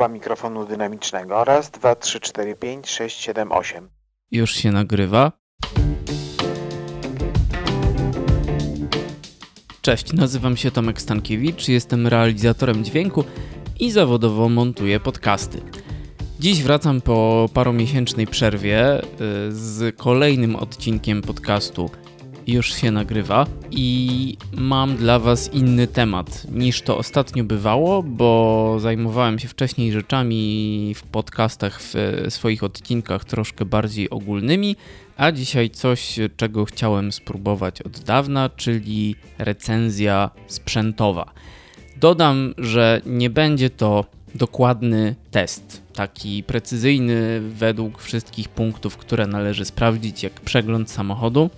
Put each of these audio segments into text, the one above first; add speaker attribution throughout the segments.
Speaker 1: Próba mikrofonu dynamicznego. Raz, dwa, trzy, cztery, pięć, sześć, siedem, osiem.
Speaker 2: Już się nagrywa. Cześć, nazywam się Tomek Stankiewicz, jestem realizatorem dźwięku i zawodowo montuję podcasty. Dziś wracam po paromiesięcznej przerwie y, z kolejnym odcinkiem podcastu już się nagrywa i mam dla Was inny temat niż to ostatnio bywało, bo zajmowałem się wcześniej rzeczami w podcastach, w swoich odcinkach troszkę bardziej ogólnymi, a dzisiaj coś, czego chciałem spróbować od dawna, czyli recenzja sprzętowa. Dodam, że nie będzie to dokładny test, taki precyzyjny według wszystkich punktów, które należy sprawdzić, jak przegląd samochodu.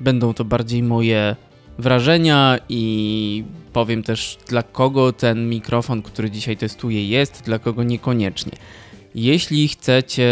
Speaker 2: Będą to bardziej moje wrażenia i powiem też dla kogo ten mikrofon, który dzisiaj testuję jest, dla kogo niekoniecznie. Jeśli chcecie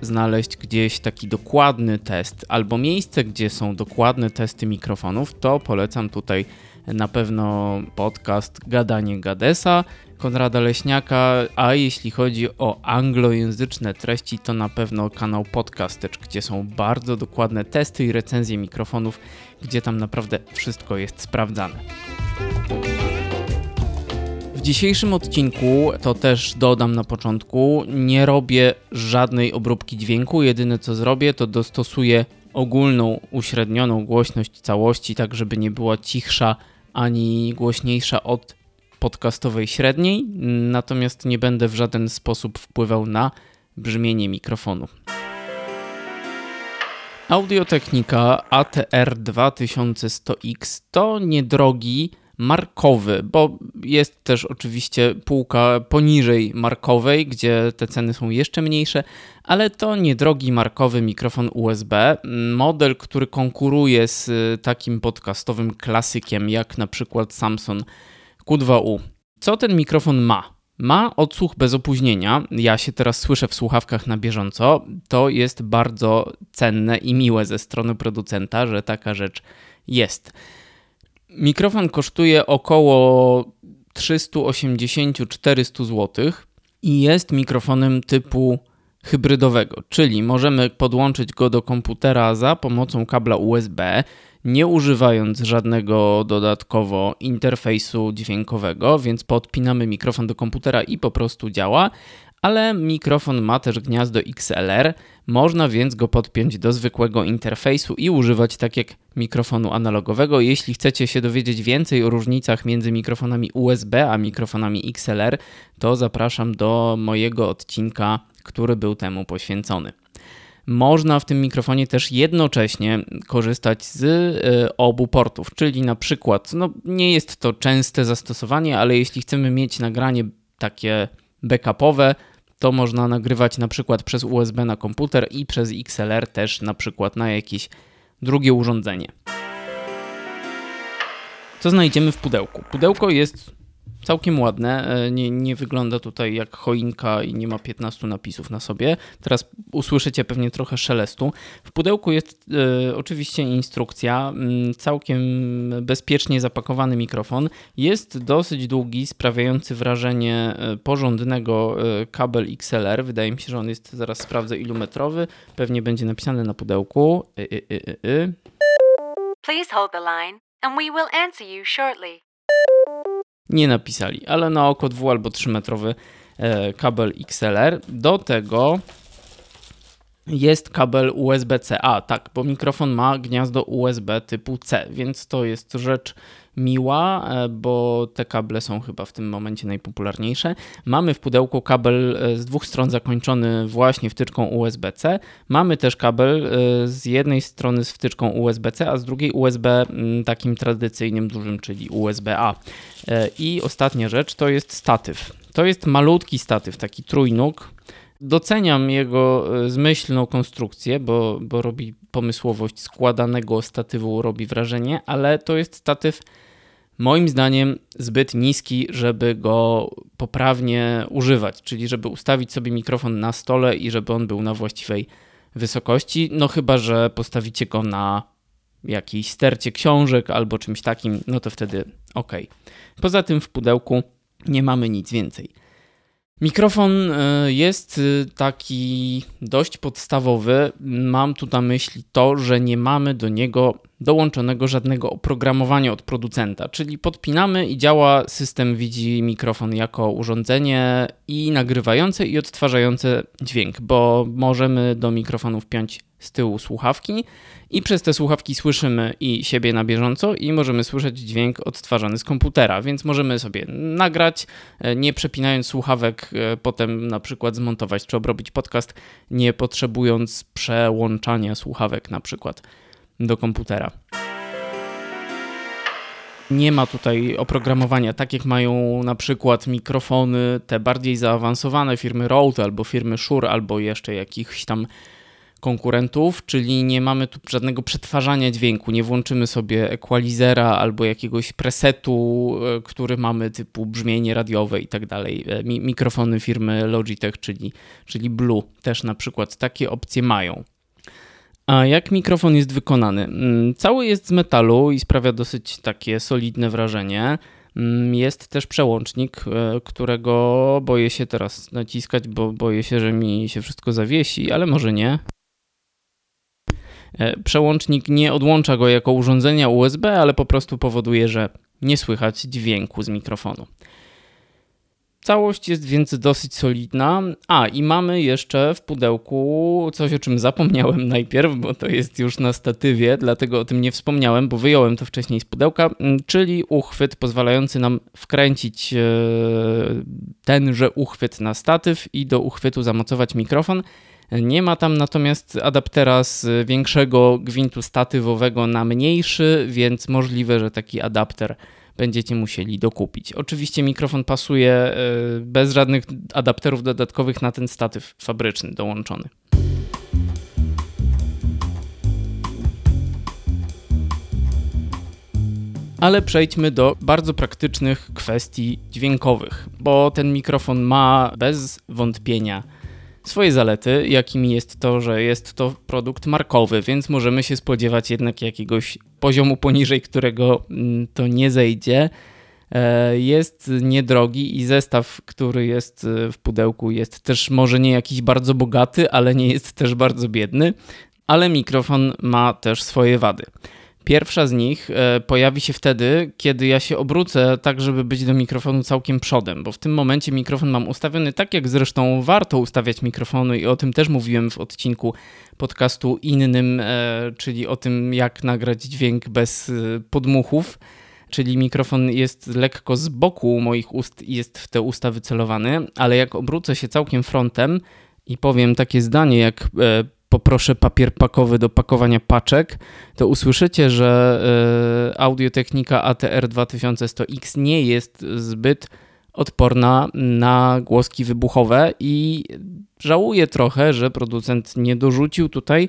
Speaker 2: znaleźć gdzieś taki dokładny test albo miejsce, gdzie są dokładne testy mikrofonów, to polecam tutaj na pewno podcast Gadanie Gadesa Konrada Leśniaka, a jeśli chodzi o anglojęzyczne treści, to na pewno kanał Podcastecz, gdzie są bardzo dokładne testy i recenzje mikrofonów, gdzie tam naprawdę wszystko jest sprawdzane. W dzisiejszym odcinku, to też dodam na początku, nie robię żadnej obróbki dźwięku. Jedyne co zrobię, to dostosuję ogólną, uśrednioną głośność całości, tak żeby nie była cichsza ani głośniejsza od podcastowej średniej, natomiast nie będę w żaden sposób wpływał na brzmienie mikrofonu. Audiotechnika ATR 2100X to niedrogi markowy, bo jest też oczywiście półka poniżej markowej, gdzie te ceny są jeszcze mniejsze, ale to niedrogi markowy mikrofon USB, model, który konkuruje z takim podcastowym klasykiem jak na przykład Samsung Q2U. Co ten mikrofon ma? Ma odsłuch bez opóźnienia. Ja się teraz słyszę w słuchawkach na bieżąco. To jest bardzo cenne i miłe ze strony producenta, że taka rzecz jest. Mikrofon kosztuje około 380-400 zł i jest mikrofonem typu hybrydowego, czyli możemy podłączyć go do komputera za pomocą kabla USB nie używając żadnego dodatkowo interfejsu dźwiękowego, więc podpinamy mikrofon do komputera i po prostu działa, ale mikrofon ma też gniazdo XLR, można więc go podpiąć do zwykłego interfejsu i używać tak jak mikrofonu analogowego. Jeśli chcecie się dowiedzieć więcej o różnicach między mikrofonami USB a mikrofonami XLR, to zapraszam do mojego odcinka, który był temu poświęcony. Można w tym mikrofonie też jednocześnie korzystać z e, obu portów, czyli na przykład, no nie jest to częste zastosowanie, ale jeśli chcemy mieć nagranie takie backupowe, to można nagrywać na przykład przez USB na komputer i przez XLR też na przykład na jakieś drugie urządzenie. Co znajdziemy w pudełku? Pudełko jest Całkiem ładne. E, nie, nie wygląda tutaj jak choinka i nie ma 15 napisów na sobie. Teraz usłyszycie pewnie trochę szelestu. W pudełku jest e, oczywiście instrukcja. Mm, całkiem bezpiecznie zapakowany mikrofon. Jest dosyć długi, sprawiający wrażenie e, porządnego kabel XLR. Wydaje mi się, że on jest, zaraz sprawdzę ilumetrowy. Pewnie będzie napisane na pudełku. Y, y, y, Please hold the line and we will answer you shortly nie napisali, ale na oko 2 albo 3 metrowy e, kabel XLR. Do tego jest kabel USB-C. A, tak, bo mikrofon ma gniazdo USB typu C, więc to jest rzecz miła, e, bo te kable są chyba w tym momencie najpopularniejsze. Mamy w pudełku kabel e, z dwóch stron zakończony właśnie wtyczką USB-C. Mamy też kabel e, z jednej strony z wtyczką USB-C, a z drugiej USB takim tradycyjnym dużym, czyli USB-A. I ostatnia rzecz to jest statyw. To jest malutki statyw, taki trójnóg, Doceniam jego zmyślną konstrukcję, bo, bo robi pomysłowość składanego statywu, robi wrażenie, ale to jest statyw moim zdaniem zbyt niski, żeby go poprawnie używać, czyli żeby ustawić sobie mikrofon na stole i żeby on był na właściwej wysokości. No chyba, że postawicie go na jakiejś stercie książek albo czymś takim, no to wtedy ok. Poza tym w pudełku nie mamy nic więcej. Mikrofon e, jest e, taki dość podstawowy. Mam tu na myśli to, że nie mamy do niego dołączonego żadnego oprogramowania od producenta, czyli podpinamy i działa system widzi mikrofon jako urządzenie i nagrywające i odtwarzające dźwięk, bo możemy do mikrofonu wpiąć z tyłu słuchawki i przez te słuchawki słyszymy i siebie na bieżąco i możemy słyszeć dźwięk odtwarzany z komputera, więc możemy sobie nagrać, e, nie przepinając słuchawek, e, potem na przykład zmontować czy obrobić podcast, nie potrzebując przełączania słuchawek na przykład do komputera. Nie ma tutaj oprogramowania, tak jak mają na przykład mikrofony te bardziej zaawansowane firmy Rode albo firmy Shure albo jeszcze jakichś tam konkurentów, czyli nie mamy tu żadnego przetwarzania dźwięku, nie włączymy sobie equalizera albo jakiegoś presetu, e, który mamy typu brzmienie radiowe i tak dalej. E, mikrofony firmy Logitech, czyli, czyli Blue też na przykład takie opcje mają. A jak mikrofon jest wykonany? Mm, cały jest z metalu i sprawia dosyć takie solidne wrażenie. Mm, jest też przełącznik, e, którego boję się teraz naciskać, bo boję się, że mi się wszystko zawiesi, ale może nie. E, przełącznik nie odłącza go jako urządzenia USB, ale po prostu powoduje, że nie słychać dźwięku z mikrofonu. Całość jest więc dosyć solidna. A i mamy jeszcze w pudełku coś, o czym zapomniałem najpierw, bo to jest już na statywie, dlatego o tym nie wspomniałem, bo wyjąłem to wcześniej z pudełka, czyli uchwyt pozwalający nam wkręcić e, tenże uchwyt na statyw i do uchwytu zamocować mikrofon. Nie ma tam natomiast adaptera z większego gwintu statywowego na mniejszy, więc możliwe, że taki adapter będziecie musieli dokupić. Oczywiście mikrofon pasuje e, bez żadnych adapterów dodatkowych na ten statyw fabryczny dołączony. Ale przejdźmy do bardzo praktycznych kwestii dźwiękowych, bo ten mikrofon ma bez wątpienia swoje zalety, jakimi jest to, że jest to produkt markowy, więc możemy się spodziewać jednak jakiegoś poziomu poniżej którego mm, to nie zejdzie. E, jest niedrogi i zestaw, który jest e, w pudełku, jest też może nie jakiś bardzo bogaty, ale nie jest też bardzo biedny. Ale mikrofon ma też swoje wady. Pierwsza z nich e, pojawi się wtedy, kiedy ja się obrócę tak, żeby być do mikrofonu całkiem przodem, bo w tym momencie mikrofon mam ustawiony tak, jak zresztą warto ustawiać mikrofony i o tym też mówiłem w odcinku podcastu innym, e, czyli o tym, jak nagrać dźwięk bez e, podmuchów. Czyli mikrofon jest lekko z boku moich ust i jest w te usta wycelowany, ale jak obrócę się całkiem frontem i powiem takie zdanie jak poproszę papier pakowy do pakowania paczek, to usłyszycie, że e, Audiotechnika ATR 2100X nie jest zbyt odporna na głoski wybuchowe i żałuję trochę, że producent nie dorzucił tutaj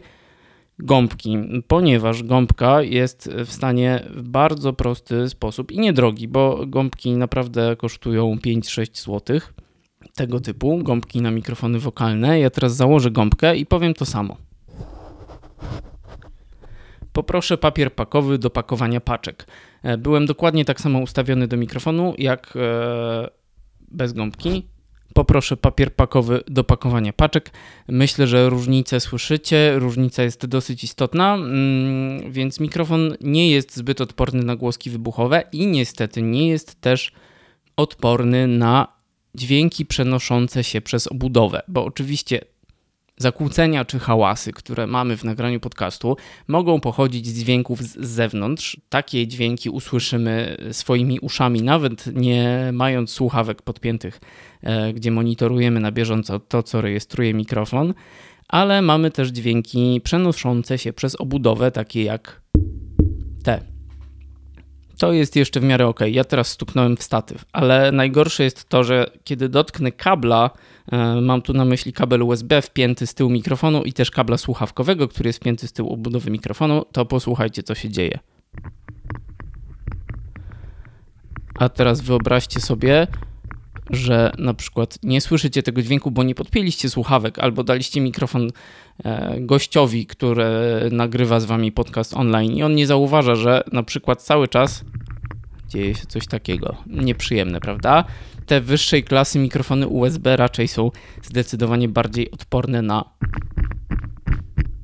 Speaker 2: gąbki, ponieważ gąbka jest w stanie w bardzo prosty sposób i niedrogi, bo gąbki naprawdę kosztują 5-6 złotych tego typu, gąbki na mikrofony wokalne. Ja teraz założę gąbkę i powiem to samo. Poproszę papier pakowy do pakowania paczek. E, byłem dokładnie tak samo ustawiony do mikrofonu jak e, bez gąbki. Poproszę papier pakowy do pakowania paczek. Myślę, że różnicę słyszycie. Różnica jest dosyć istotna, mm, więc mikrofon nie jest zbyt odporny na głoski wybuchowe i niestety nie jest też odporny na dźwięki przenoszące się przez obudowę, bo oczywiście zakłócenia czy hałasy, które mamy w nagraniu podcastu, mogą pochodzić z dźwięków z zewnątrz. Takie dźwięki usłyszymy swoimi uszami, nawet nie mając słuchawek podpiętych, e, gdzie monitorujemy na bieżąco to, co rejestruje mikrofon, ale mamy też dźwięki przenoszące się przez obudowę, takie jak te to jest jeszcze w miarę ok. Ja teraz stuknąłem w statyw, ale najgorsze jest to, że kiedy dotknę kabla, e, mam tu na myśli kabel USB wpięty z tyłu mikrofonu i też kabla słuchawkowego, który jest wpięty z tyłu obudowy mikrofonu, to posłuchajcie, co się dzieje. A teraz wyobraźcie sobie, że na przykład nie słyszycie tego dźwięku, bo nie podpięliście słuchawek albo daliście mikrofon e, gościowi, który nagrywa z wami podcast online i on nie zauważa, że na przykład cały czas dzieje się coś takiego. Nieprzyjemne, prawda? Te wyższej klasy mikrofony USB raczej są zdecydowanie bardziej odporne na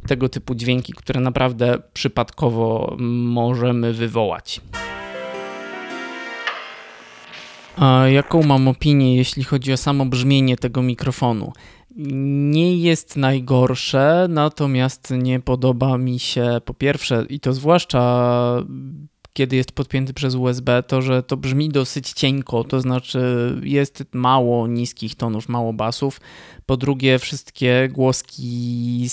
Speaker 2: tego typu dźwięki, które naprawdę przypadkowo możemy wywołać. A jaką mam opinię, jeśli chodzi o samo brzmienie tego mikrofonu? Nie jest najgorsze, natomiast nie podoba mi się po pierwsze, i to zwłaszcza kiedy jest podpięty przez USB, to że to brzmi dosyć cienko, to znaczy jest mało niskich tonów, mało basów. Po drugie, wszystkie głoski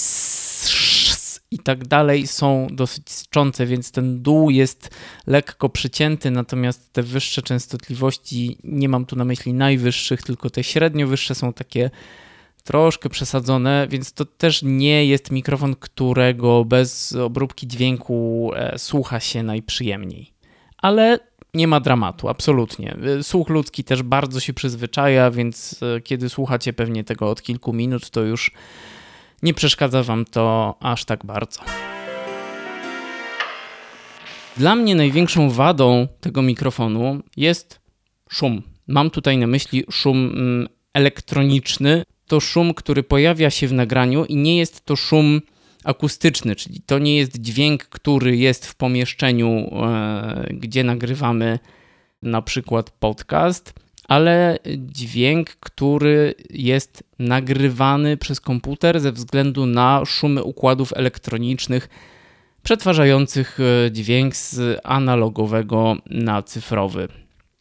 Speaker 2: i tak dalej są dosyć sczące, więc ten dół jest lekko przycięty, natomiast te wyższe częstotliwości, nie mam tu na myśli najwyższych, tylko te średnio wyższe są takie troszkę przesadzone, więc to też nie jest mikrofon, którego bez obróbki dźwięku e, słucha się najprzyjemniej. Ale nie ma dramatu, absolutnie. E, słuch ludzki też bardzo się przyzwyczaja, więc e, kiedy słuchacie pewnie tego od kilku minut, to już nie przeszkadza wam to aż tak bardzo. Dla mnie największą wadą tego mikrofonu jest szum. Mam tutaj na myśli szum mm, elektroniczny. To szum, który pojawia się w nagraniu i nie jest to szum akustyczny, czyli to nie jest dźwięk, który jest w pomieszczeniu, e, gdzie nagrywamy na przykład podcast, ale dźwięk, który jest nagrywany przez komputer ze względu na szumy układów elektronicznych przetwarzających e, dźwięk z analogowego na cyfrowy.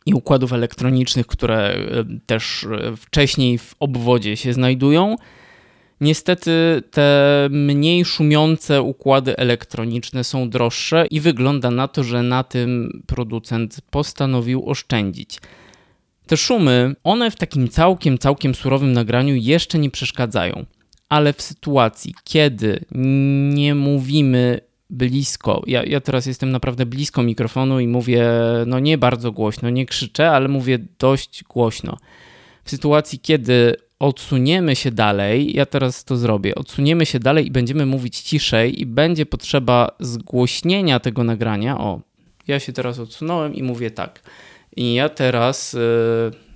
Speaker 2: I układów elektronicznych, które e, też e, wcześniej w obwodzie się znajdują. Niestety te mniej szumiące układy elektroniczne są droższe i wygląda na to, że na tym producent postanowił oszczędzić. Te szumy, one w takim całkiem, całkiem surowym nagraniu jeszcze nie przeszkadzają, ale w sytuacji, kiedy nie mówimy blisko, ja, ja teraz jestem naprawdę blisko mikrofonu i mówię, no nie bardzo głośno, nie krzyczę, ale mówię dość głośno. W sytuacji, kiedy odsuniemy się dalej, ja teraz to zrobię, odsuniemy się dalej i będziemy mówić ciszej i będzie potrzeba zgłośnienia tego nagrania. O, ja się teraz odsunąłem i mówię tak. I ja teraz, y,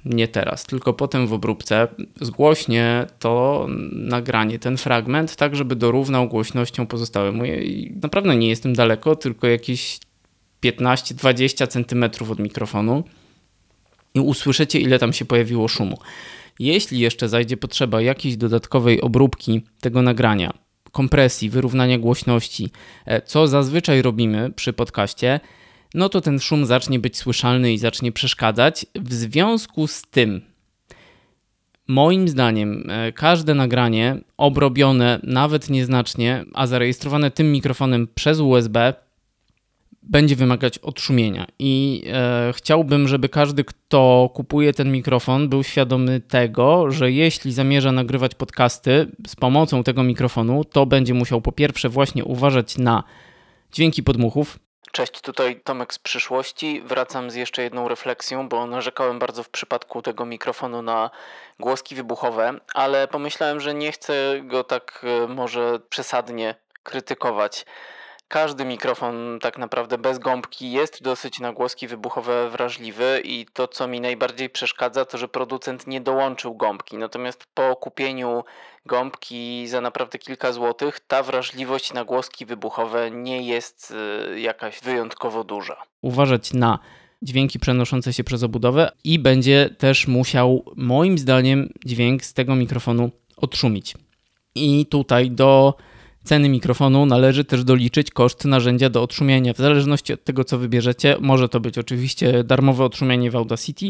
Speaker 2: nie teraz, tylko potem w obróbce zgłośnie to nagranie, ten fragment, tak żeby dorównał głośnością pozostałe moje. I naprawdę nie jestem daleko, tylko jakieś 15-20 centymetrów od mikrofonu i usłyszycie, ile tam się pojawiło szumu. Jeśli jeszcze zajdzie potrzeba jakiejś dodatkowej obróbki tego nagrania, kompresji, wyrównania głośności, e, co zazwyczaj robimy przy podcaście, no to ten szum zacznie być słyszalny i zacznie przeszkadzać. W związku z tym, moim zdaniem, e, każde nagranie obrobione nawet nieznacznie, a zarejestrowane tym mikrofonem przez USB, będzie wymagać odszumienia. I e, chciałbym, żeby każdy, kto kupuje ten mikrofon, był świadomy tego, że jeśli zamierza nagrywać podcasty z pomocą tego mikrofonu, to będzie musiał po pierwsze właśnie uważać na dźwięki podmuchów,
Speaker 3: Cześć, tutaj Tomek z przyszłości. Wracam z jeszcze jedną refleksją, bo narzekałem bardzo w przypadku tego mikrofonu na głoski wybuchowe, ale pomyślałem, że nie chcę go tak e, może przesadnie krytykować. Każdy mikrofon tak naprawdę bez gąbki jest dosyć na głoski wybuchowe wrażliwy i to co mi najbardziej przeszkadza to, że producent nie dołączył gąbki. Natomiast po kupieniu gąbki za naprawdę kilka złotych ta wrażliwość na głoski wybuchowe nie jest y, jakaś wyjątkowo duża.
Speaker 2: Uważać na dźwięki przenoszące się przez obudowę i będzie też musiał moim zdaniem dźwięk z tego mikrofonu odszumić. I tutaj do ceny mikrofonu należy też doliczyć koszt narzędzia do odszumienia. W zależności od tego, co wybierzecie, może to być oczywiście darmowe odszumienie w Audacity,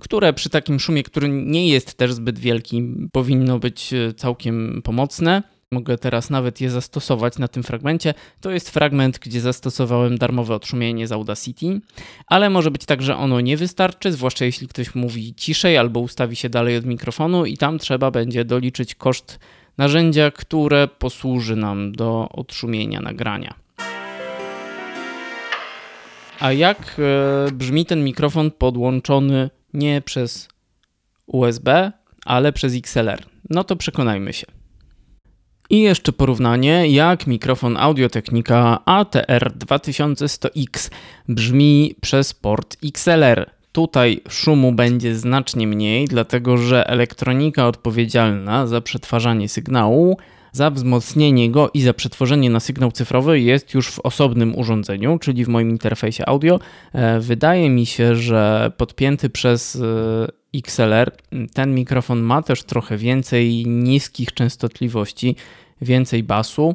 Speaker 2: które przy takim szumie, który nie jest też zbyt wielki, powinno być e, całkiem pomocne. Mogę teraz nawet je zastosować na tym fragmencie. To jest fragment, gdzie zastosowałem darmowe odszumienie z Audacity, ale może być tak, że ono nie wystarczy, zwłaszcza jeśli ktoś mówi ciszej albo ustawi się dalej od mikrofonu i tam trzeba będzie doliczyć koszt narzędzia, które posłuży nam do odszumienia nagrania. A jak e, brzmi ten mikrofon podłączony nie przez USB, ale przez XLR? No to przekonajmy się. I jeszcze porównanie, jak mikrofon Audio-Technica ATR 2100X brzmi przez port XLR. Tutaj szumu będzie znacznie mniej, dlatego że elektronika odpowiedzialna za przetwarzanie sygnału, za wzmocnienie go i za przetworzenie na sygnał cyfrowy jest już w osobnym urządzeniu, czyli w moim interfejsie audio. E, wydaje mi się, że podpięty przez e, XLR ten mikrofon ma też trochę więcej niskich częstotliwości, więcej basu.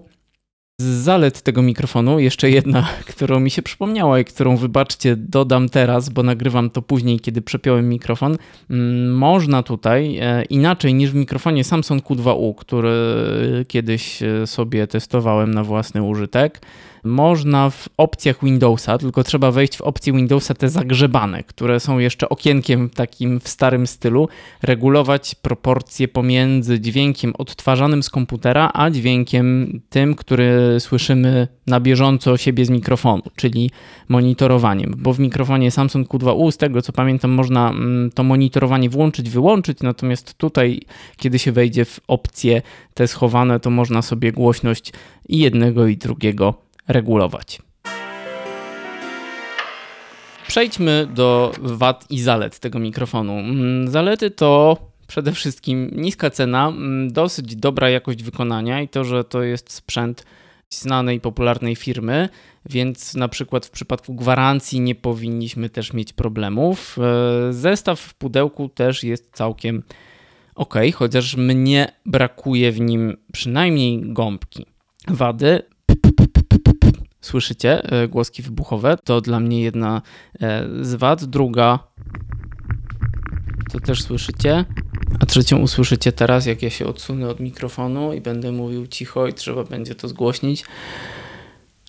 Speaker 2: Z zalet tego mikrofonu, jeszcze jedna, którą mi się przypomniała i którą wybaczcie, dodam teraz, bo nagrywam to później, kiedy przepiąłem mikrofon. Mm, można tutaj e, inaczej niż w mikrofonie Samsung Q2U, który kiedyś e, sobie testowałem na własny użytek można w opcjach Windowsa, tylko trzeba wejść w opcje Windowsa te zagrzebane, które są jeszcze okienkiem takim w starym stylu, regulować proporcje pomiędzy dźwiękiem odtwarzanym z komputera, a dźwiękiem tym, który słyszymy na bieżąco siebie z mikrofonu, czyli monitorowaniem, bo w mikrofonie Samsung Q2U, z tego co pamiętam, można mm, to monitorowanie włączyć, wyłączyć, natomiast tutaj, kiedy się wejdzie w opcje te schowane, to można sobie głośność i jednego i drugiego regulować. Przejdźmy do wad i zalet tego mikrofonu. Mm, zalety to przede wszystkim niska cena, mm, dosyć dobra jakość wykonania i to, że to jest sprzęt znanej, popularnej firmy, więc na przykład w przypadku gwarancji nie powinniśmy też mieć problemów. E, zestaw w pudełku też jest całkiem ok, chociaż mnie brakuje w nim przynajmniej gąbki. Wady słyszycie e, głoski wybuchowe. To dla mnie jedna e, z wad. Druga to też słyszycie. A trzecią usłyszycie teraz, jak ja się odsunę od mikrofonu i będę mówił cicho i trzeba będzie to zgłośnić.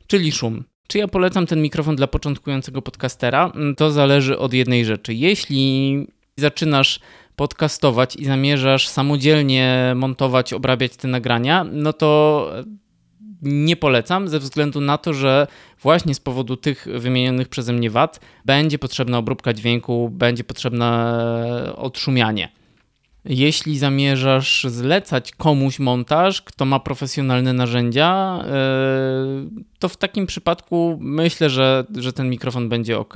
Speaker 2: Czyli szum. Czy ja polecam ten mikrofon dla początkującego podcastera? Mm, to zależy od jednej rzeczy. Jeśli zaczynasz podcastować i zamierzasz samodzielnie montować, obrabiać te nagrania, no to nie polecam ze względu na to, że właśnie z powodu tych wymienionych przeze mnie wad będzie potrzebna obróbka dźwięku, będzie potrzebne odszumianie. Jeśli zamierzasz zlecać komuś montaż, kto ma profesjonalne narzędzia, e, to w takim przypadku myślę, że, że ten mikrofon będzie ok,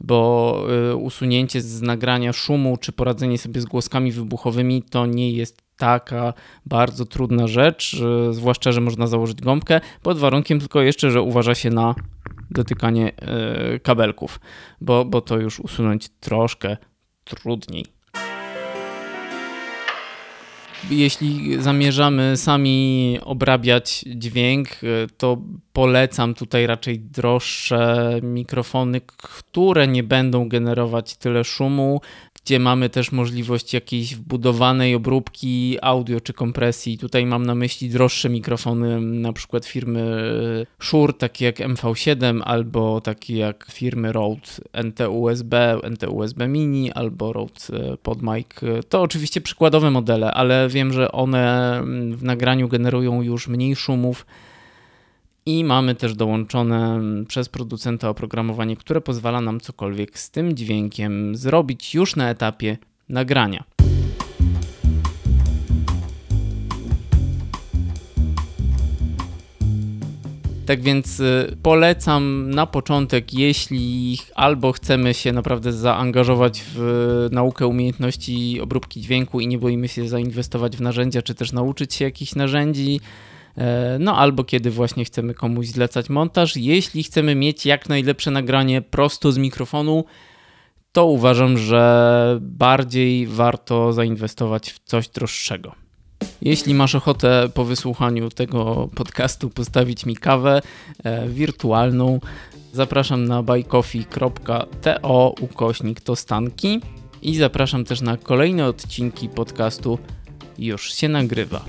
Speaker 2: bo e, usunięcie z nagrania szumu czy poradzenie sobie z głoskami wybuchowymi to nie jest taka bardzo trudna rzecz, zwłaszcza, że można założyć gąbkę, pod warunkiem tylko jeszcze, że uważa się na dotykanie e, kabelków, bo, bo to już usunąć troszkę trudniej. Jeśli zamierzamy sami obrabiać dźwięk, e, to polecam tutaj raczej droższe mikrofony, które nie będą generować tyle szumu, gdzie mamy też możliwość jakiejś wbudowanej obróbki audio czy kompresji. Tutaj mam na myśli droższe mikrofony, na przykład firmy Shure, takie jak MV7, albo takie jak firmy Rode NT-USB, NT-USB Mini, albo Rode PodMic. To oczywiście przykładowe modele, ale wiem, że one w nagraniu generują już mniej szumów, i mamy też dołączone przez producenta oprogramowanie, które pozwala nam cokolwiek z tym dźwiękiem zrobić już na etapie nagrania. Tak więc y, polecam na początek, jeśli albo chcemy się naprawdę zaangażować w naukę umiejętności obróbki dźwięku i nie boimy się zainwestować w narzędzia, czy też nauczyć się jakichś narzędzi, no albo kiedy właśnie chcemy komuś zlecać montaż. Jeśli chcemy mieć jak najlepsze nagranie prosto z mikrofonu, to uważam, że bardziej warto zainwestować w coś droższego. Jeśli masz ochotę po wysłuchaniu tego podcastu postawić mi kawę e, wirtualną, zapraszam na buycoffee.to ukośnik tostanki i zapraszam też na kolejne odcinki podcastu Już się nagrywa.